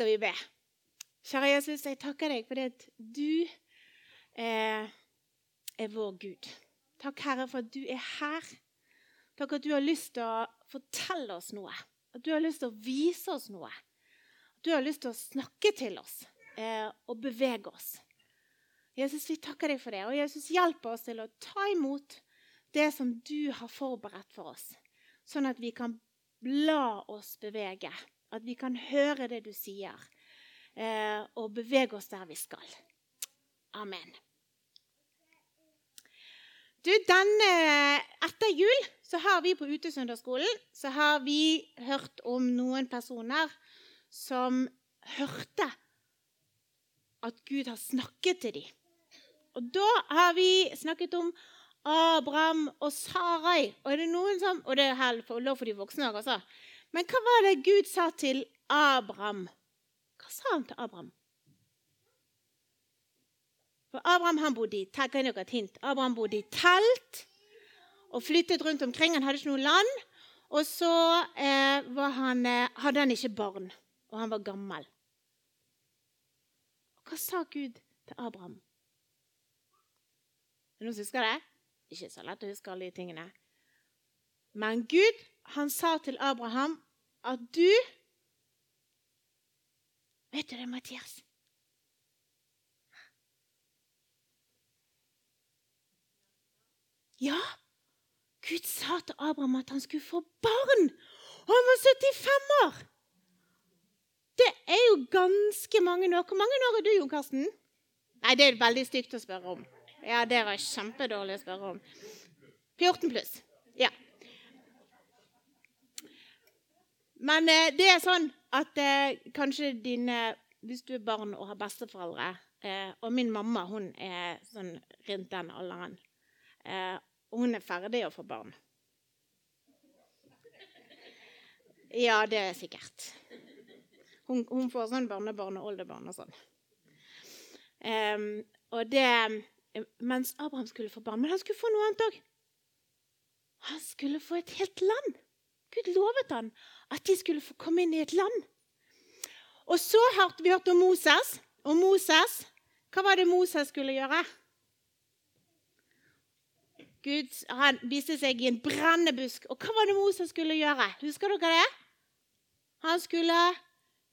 skal vi be. Kjære Jesus, jeg takker deg for det at du eh, er vår Gud. Takk, Herre, for at du er her. Takk at du har lyst til å fortelle oss noe. At du har lyst til å vise oss noe. At du har lyst til å snakke til oss eh, og bevege oss. Jesus, vi takker deg for det. Og Jesus, hjelp oss til å ta imot det som du har forberedt for oss, sånn at vi kan la oss bevege. At vi kan høre det du sier, eh, og bevege oss der vi skal. Amen. Du, denne, Etter jul så har vi på Utesøndagsskolen så har vi hørt om noen personer som hørte at Gud har snakket til dem. Og da har vi snakket om Abraham og Sarai. Og det er noen som, og det er lov for de voksne òg, altså. Men hva var det Gud sa til Abraham? Hva sa han til Abraham? For Abraham han bodde i kan dere hint. Abraham bodde i telt og flyttet rundt omkring. Han hadde ikke noe land. Og så eh, han, eh, hadde han ikke barn, og han var gammel. Hva sa Gud til Abraham? Er det noen som husker det? Ikke så lett å huske alle de tingene. Men Gud han sa til Abraham at du Vet du det, Mathias? Ja, Gud sa til Abraham at han skulle få barn. Og han var 75 år! Det er jo ganske mange år. Hvor mange år er du, Jon Karsten? Nei, det er veldig stygt å spørre om. Ja, det var kjempedårlig å spørre om. 14 pluss. Ja. Men eh, det er sånn at eh, kanskje dine Hvis du er barn og har besteforeldre eh, Og min mamma hun er sånn rundt den alderen. Eh, og hun er ferdig å få barn. Ja, det er sikkert. Hun, hun får sånn barnebarn og oldebarn og sånn. Um, og det mens Abraham skulle få barn. Men han skulle få noe annet òg. Han skulle få et helt land. Gud lovet han at de skulle få komme inn i et land. Og så hørte vi hørt om Moses. Og Moses, hva var det Moses skulle gjøre? Gud han viste seg i en brennebusk. Og hva var det Moses skulle gjøre? Husker dere det? Han skulle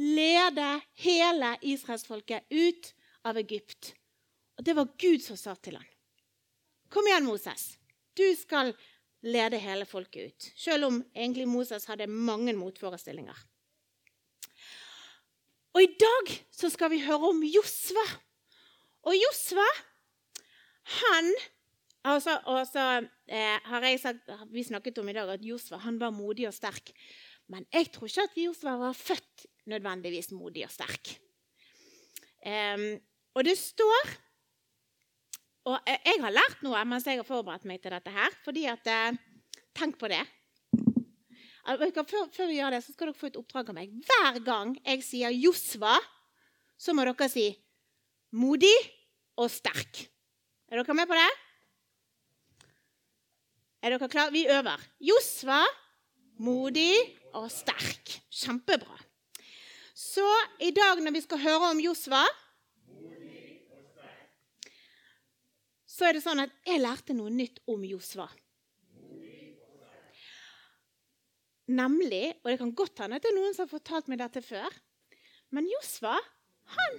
lede hele israelsfolket ut av Egypt. Og det var Gud som sa til ham. Kom igjen, Moses. Du skal lede hele folket ut. Selv om egentlig Moses hadde mange motforestillinger. Og i dag så skal vi høre om Josva. Og Josva, han altså, altså eh, har sagt, Vi snakket om i dag at Josva han var modig og sterk. Men jeg tror ikke at Josva var født nødvendigvis modig og sterk. Um, og det står og jeg har lært noe mens jeg har forberedt meg til dette her. fordi at, eh, Tenk på det. Før, før, vi gjør det, så skal dere få et oppdrag av meg. Hver gang jeg sier Josva, så må dere si modig og sterk. Er dere med på det? Er dere klare? Vi øver. Josva, modig og sterk. Kjempebra. Så i dag når vi skal høre om Josva så er det sånn at jeg lærte noe nytt om Josva. Nemlig, og det kan godt hende at det er noen som har fortalt meg dette før, men Josva, han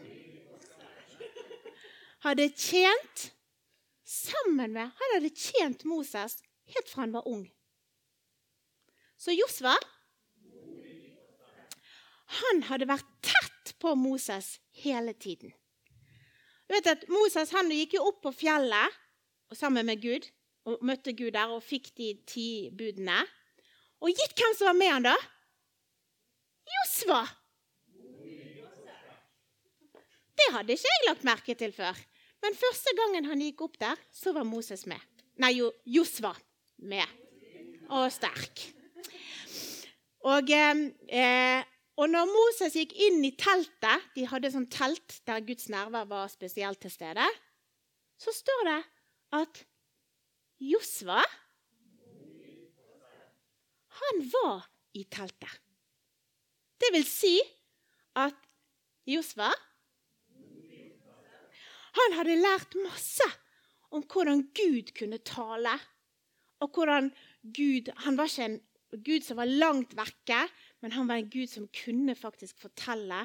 hadde tjent sammen med Han hadde tjent Moses helt fra han var ung. Så Josva han hadde vært tett på Moses hele tiden. Du vet at Moses han gikk jo opp på fjellet sammen med Gud og møtte Gud der og fikk de ti budene. Og gitt hvem som var med han da? Josva! Det hadde ikke jeg lagt merke til før. Men første gangen han gikk opp der, så var Moses med. Nei, jo, Josva med. Og sterk. Og eh, og når Moses gikk inn i teltet De hadde sånn telt der Guds nerver var spesielt til stede. Så står det at Josva Han var i teltet. Det vil si at Josva? Han hadde lært masse om hvordan Gud kunne tale. Og hvordan Gud Han var ikke en Gud som var langt vekke, men han var en Gud som kunne faktisk fortelle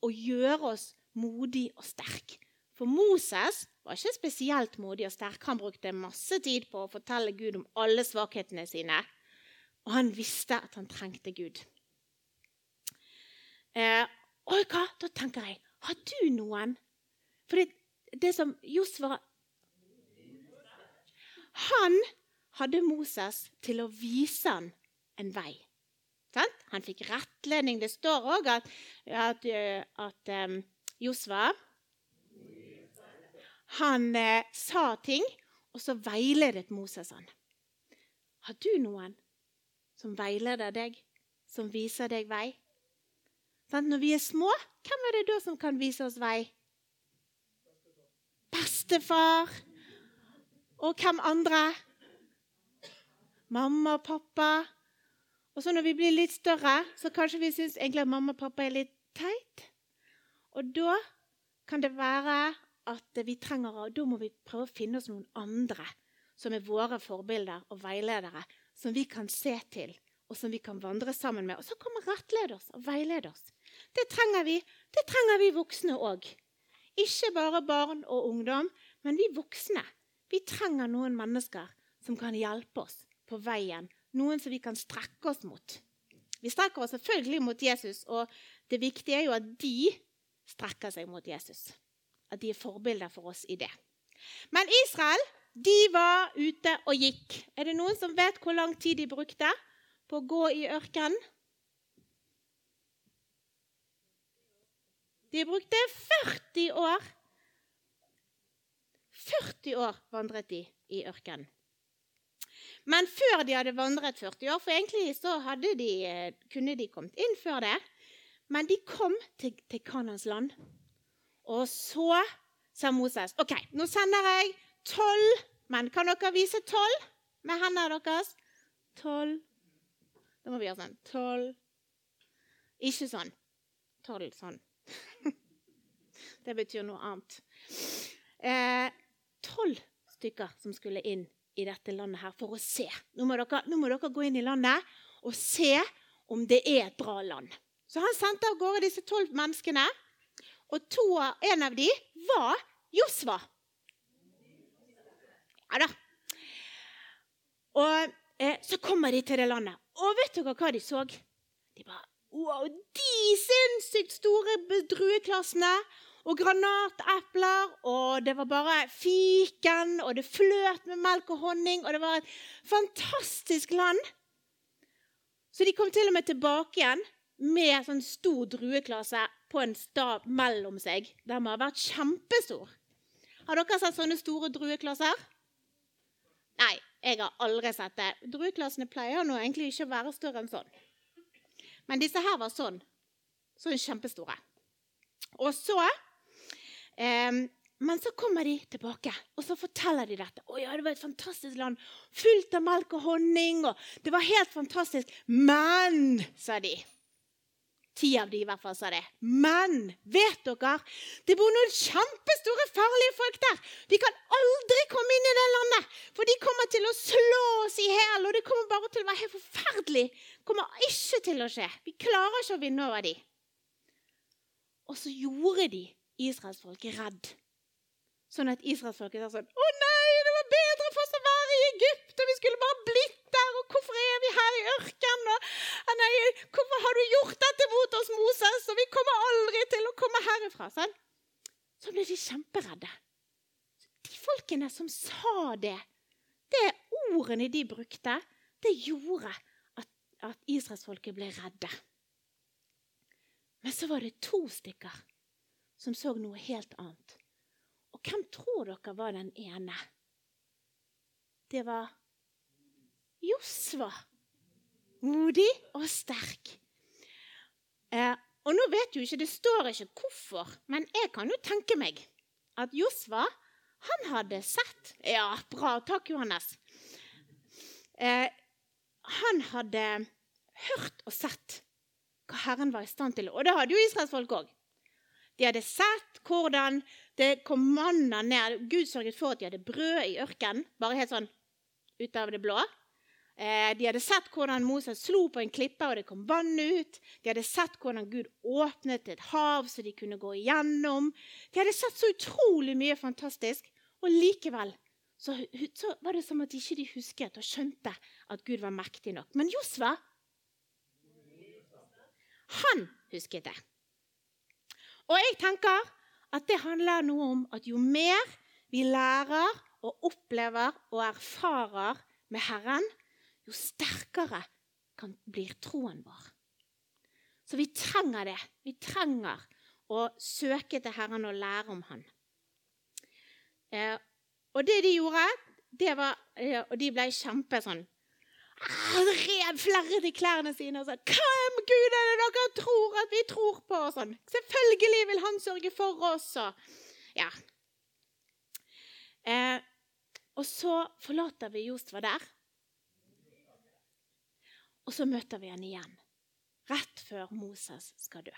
og gjøre oss modig og sterk. For Moses var ikke spesielt modig og sterk. Han brukte masse tid på å fortelle Gud om alle svakhetene sine. Og han visste at han trengte Gud. Eh, og hva? Da tenker jeg Har du noen For det, det som Josva Han hadde Moses til å vise han en vei. Han fikk rettledning. Det står òg at, at, at um, Josva han eh, sa ting, og så veiledet Moses han. Har du noen som veileder deg, som viser deg vei? Sånn, når vi er små, hvem er det da som kan vise oss vei? Bestefar. Og hvem andre? Mamma og pappa. Og så når vi blir litt større, så kanskje vi syns egentlig at mamma og pappa er litt teit. Og da kan det være at vi trenger, og da må vi prøve å finne oss noen andre som er våre forbilder og veiledere, som vi kan se til, og som vi kan vandre sammen med. Og så kommer rettlede oss og veilede oss. Det trenger vi. Det trenger vi voksne òg. Ikke bare barn og ungdom, men vi voksne. Vi trenger noen mennesker som kan hjelpe oss på veien. Noen som vi kan strekke oss mot. Vi strekker oss selvfølgelig mot Jesus, og det viktige er jo at de strekker seg mot Jesus at de er forbilder for oss i det. Men Israel de var ute og gikk. Er det noen som vet hvor lang tid de brukte på å gå i ørkenen? De brukte 40 år. 40 år vandret de i ørkenen. Men før de hadde vandret 40 år, for egentlig så de, eh, kunne de kommet inn før det Men de kom til, til Kanans land. Og så sa Moses OK, nå sender jeg tolv menn. Kan dere vise tolv med hendene deres? Tolv Da må vi gjøre sånn. Tolv Ikke sånn. Tolv sånn. det betyr noe annet. Eh, tolv eh, stykker som skulle inn i dette landet her for å se. Nå må, dere, nå må dere gå inn i landet og se om det er et bra land. Så han sendte av gårde disse tolv menneskene. Og to, en av de var Josva. Ja da. Og eh, så kommer de til det landet. Og vet dere hva de så? De bare Wow, de sinnssykt store drueklassene og granatepler, og det var bare fiken, og det fløt med melk og honning, og det var et fantastisk land. Så de kom til og med tilbake igjen med sånn stor drueklasse på en stav mellom seg. Den må ha vært kjempestor. Har dere sett sånne store drueklasser? Nei, jeg har aldri sett det. Drueklassene pleier nå egentlig ikke å være større enn sånn. Men disse her var sånn. Sånn kjempestore. Og så eh, Men så kommer de tilbake, og så forteller de dette. Å ja, det var et fantastisk land. Fullt av melk og honning. og Det var helt fantastisk. Men, sa de Ti av de i hvert fall sa det. Men vet dere, det bor noen kjempestore, farlige folk der. Vi kan aldri komme inn i det landet, for de kommer til å slå oss i hjel. Og det kommer bare til å være helt forferdelig. Det kommer ikke til å skje. Vi klarer ikke å vinne over de. Og så gjorde de israelsfolket redd. Sånn at israelsfolket sa sånn Å nei, det var bedre for oss å være i Egypt, og vi skulle bare blitt der. Og hvorfor er vi her i ørkenen? Nei, hvorfor har du gjort dette mot oss, Moses? Og vi kommer aldri til å komme herifra. Sånn? Så ble de kjemperedde. De folkene som sa det, det ordene de brukte, det gjorde at, at israelsfolket ble redde. Men så var det to stykker som så noe helt annet. Og hvem tror dere var den ene? Det var Josva. Modig og sterk. Eh, og nå vet jo ikke, Det står ikke hvorfor, men jeg kan jo tenke meg at Josva han hadde sett Ja, bra. Takk, Johannes. Eh, han hadde hørt og sett hva Herren var i stand til. Og det hadde jo israelsfolk òg. De hadde sett hvordan det kom manna ned. Gud sørget for at de hadde brød i ørkenen, bare helt sånn ut av det blå. Eh, de hadde sett hvordan Moses slo på en klippe, og det kom vann ut. De hadde sett hvordan Gud åpnet et hav så de kunne gå igjennom. De hadde sett så utrolig mye fantastisk, og likevel så, så var det som at de ikke husket og skjønte at Gud var mektig nok. Men Josva, han husket det. Og jeg tenker at det handler noe om at jo mer vi lærer og opplever og erfarer med Herren, jo sterkere kan blir troen vår. Så vi trenger det. Vi trenger å søke til Herren og lære om Han. Eh, og det de gjorde, det var eh, Og de ble kjempe sånn rev flere i klærne sine og sa 'Hvem Gud er det dere tror at vi tror på?' og sånn. 'Selvfølgelig vil Han sørge for oss.' Og, ja. Eh, og så forlater vi Josva der. Og så møter vi han igjen, rett før Moses skal dø.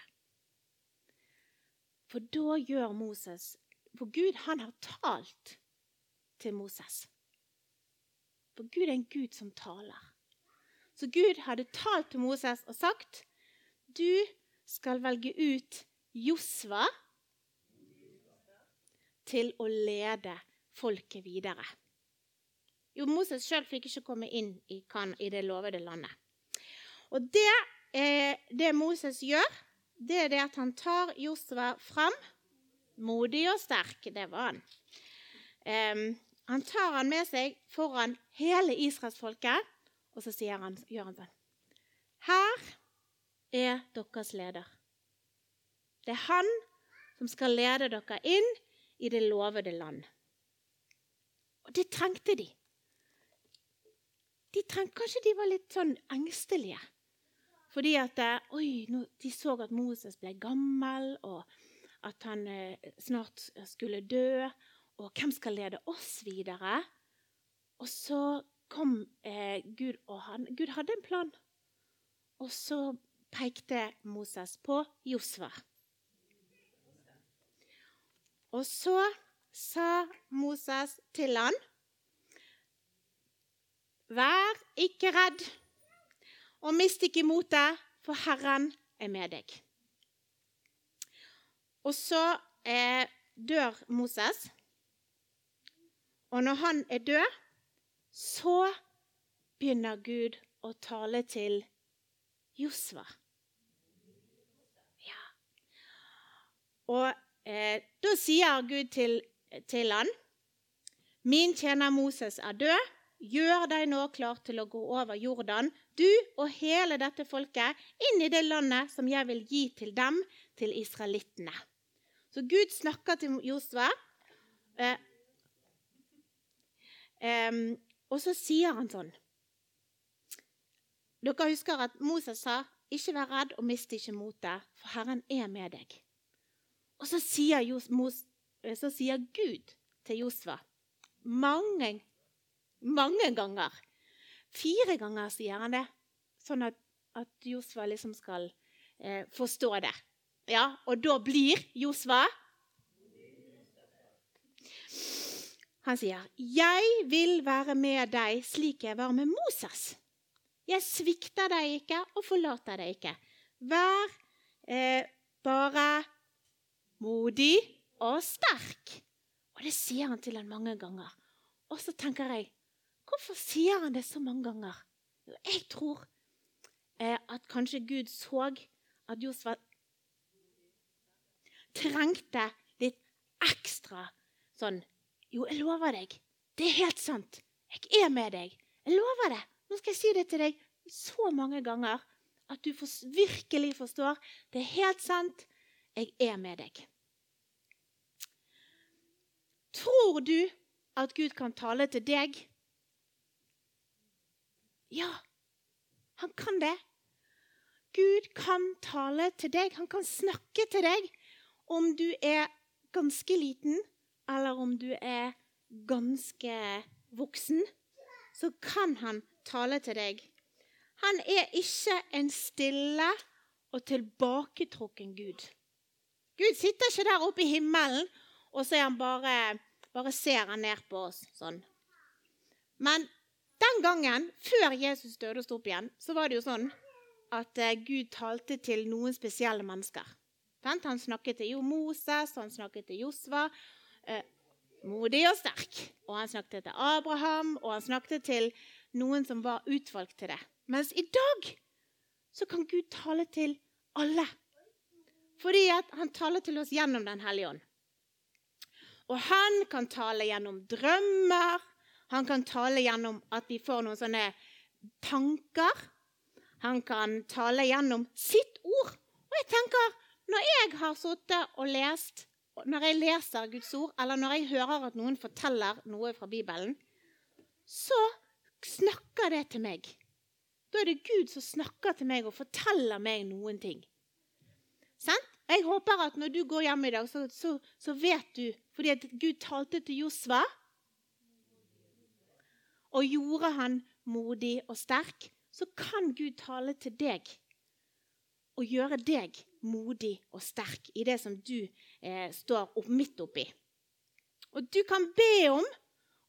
For da gjør Moses For Gud, han har talt til Moses. For Gud er en Gud som taler. Så Gud hadde talt til Moses og sagt du skal velge ut Josva til å lede folket videre. Jo, Moses sjøl fikk ikke komme inn i, kan, i det lovede landet. Og det, eh, det, Moses gjør, det er det at han tar Josva fram. Modig og sterk, det var han. Eh, han tar han med seg foran hele israelsfolket og så han, gjør han sånn Her er deres leder. Det er han som skal lede dere inn i det lovede land. Og det trengte de. De trengte, Kanskje de var litt sånn engstelige. Fordi at eh, oi, de så at Moses ble gammel, og at han eh, snart skulle dø. Og hvem skal lede oss videre? Og så kom eh, Gud, og han, Gud hadde en plan. Og så pekte Moses på Josva. Og så sa Moses til han, Vær ikke redd, og mist ikke motet, for Herren er med deg. Og så eh, dør Moses. Og når han er død, så begynner Gud å tale til Josva. Ja. Og eh, da sier Gud til, til han, Min tjener Moses er død. Gjør deg nå klar til å gå over Jordan, du og hele dette folket, inn i det landet som jeg vil gi til dem, til israelittene. Så Gud snakker til Josva. Eh, eh, og så sier han sånn Dere husker at Moses sa, 'Ikke vær redd og mist ikke motet, for Herren er med deg.' Og så sier, eh, så sier Gud til Josva mange, mange ganger Fire ganger sier han det, sånn at, at Josva liksom skal eh, forstå det. Ja, Og da blir Josva Han sier, 'Jeg vil være med deg slik jeg var med Moses.' 'Jeg svikter deg ikke og forlater deg ikke.' Vær eh, bare modig og sterk. Og det sier han til han mange ganger. Og så tenker jeg, hvorfor sier han det så mange ganger? Jo, jeg tror eh, at kanskje Gud så at Josfa trengte litt ekstra sånn jo, jeg lover deg. Det er helt sant. Jeg er med deg. Jeg lover det. Nå skal jeg si det til deg så mange ganger at du virkelig forstår. Det er helt sant. Jeg er med deg. Tror du at Gud kan tale til deg? Ja, han kan det. Gud kan tale til deg. Han kan snakke til deg om du er ganske liten eller om du er ganske voksen, så kan han tale til deg. Han er ikke en stille og tilbaketrukken Gud. Gud sitter ikke der oppe i himmelen, og så han bare, bare ser han ned på oss sånn. Men den gangen, før Jesus døde og sto opp igjen, så var det jo sånn at eh, Gud talte til noen spesielle mennesker. Han snakket til Moses, han snakket til Josva, modig og sterk. Og han snakket til Abraham, og han snakket til noen som var utvalgt til det. Mens i dag så kan Gud tale til alle. Fordi han taler til oss gjennom Den hellige ånd. Og han kan tale gjennom drømmer. Han kan tale gjennom at vi får noen sånne tanker. Han kan tale gjennom sitt ord. Og jeg tenker, når jeg har sittet og lest, når jeg leser Guds ord, eller når jeg hører at noen forteller noe fra Bibelen, så snakker det til meg. Da er det Gud som snakker til meg og forteller meg noen ting. Sant? Jeg håper at når du går hjem i dag, så, så, så vet du Fordi at Gud talte til Josva og gjorde han modig og sterk, så kan Gud tale til deg og gjøre deg modig og sterk i det som du eh, står opp, midt oppi. Og du kan be om,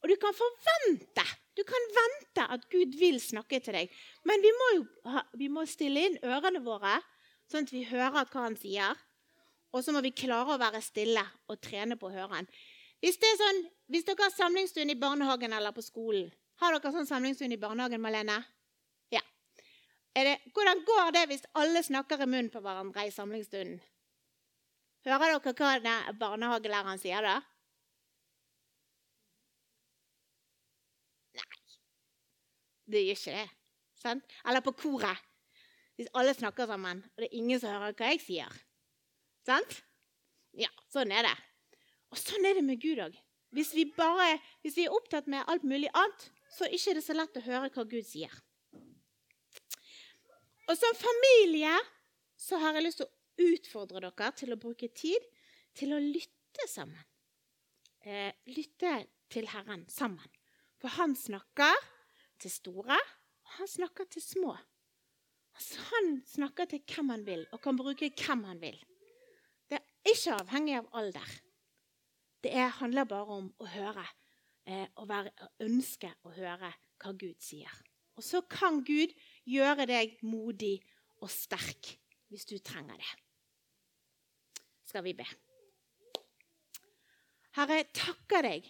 og du kan forvente. Du kan vente at Gud vil snakke til deg. Men vi må jo vi må stille inn ørene våre, sånn at vi hører hva han sier. Og så må vi klare å være stille og trene på å høre han. Hvis, sånn, hvis dere har samlingsstund i barnehagen eller på skolen Har dere sånn samlingsstund i barnehagen, Malene? Det, hvordan går det hvis alle snakker i munnen på hverandre i samlingsstunden? Hører dere hva barnehagelæreren sier da? Nei, det gjør ikke det. Sant? Eller på koret. Hvis alle snakker sammen, og det er ingen som hører hva jeg sier. Sant? Ja, sånn er det. Og sånn er det med Gud òg. Hvis, hvis vi er opptatt med alt mulig annet, så er det ikke så lett å høre hva Gud sier. Og som familie så har jeg lyst til å utfordre dere til å bruke tid til å lytte sammen. Eh, lytte til Herren sammen. For han snakker til store, og han snakker til små. Altså, han snakker til hvem han vil, og kan bruke hvem han vil. Det er ikke avhengig av alder. Det er, handler bare om å høre eh, og være, ønske å høre hva Gud sier. Og så kan Gud gjøre deg modig og sterk hvis du trenger det. Skal vi be. Herre, jeg takker deg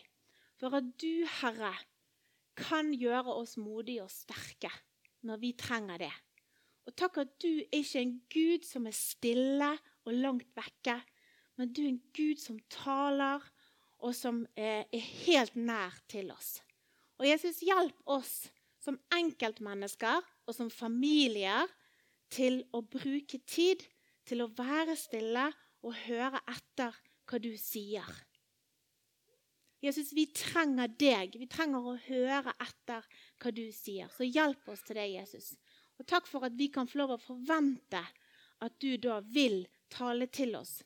for at du, Herre, kan gjøre oss modige og sterke når vi trenger det. Og takk at du er ikke en Gud som er stille og langt vekke, men du er en Gud som taler, og som er helt nær til oss. Og Jesus, hjelp oss som enkeltmennesker og som familier til å bruke tid til å være stille og høre etter hva du sier. Jesus, vi trenger deg. Vi trenger å høre etter hva du sier. Så hjelp oss til det, Jesus. Og takk for at vi kan få lov å forvente at du da vil tale til oss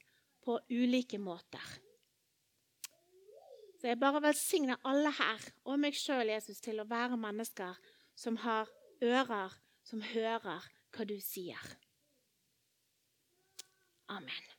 på ulike måter. Så jeg bare velsigner alle her og meg sjøl, Jesus, til å være mennesker som har ører som hører hva du sier. Amen.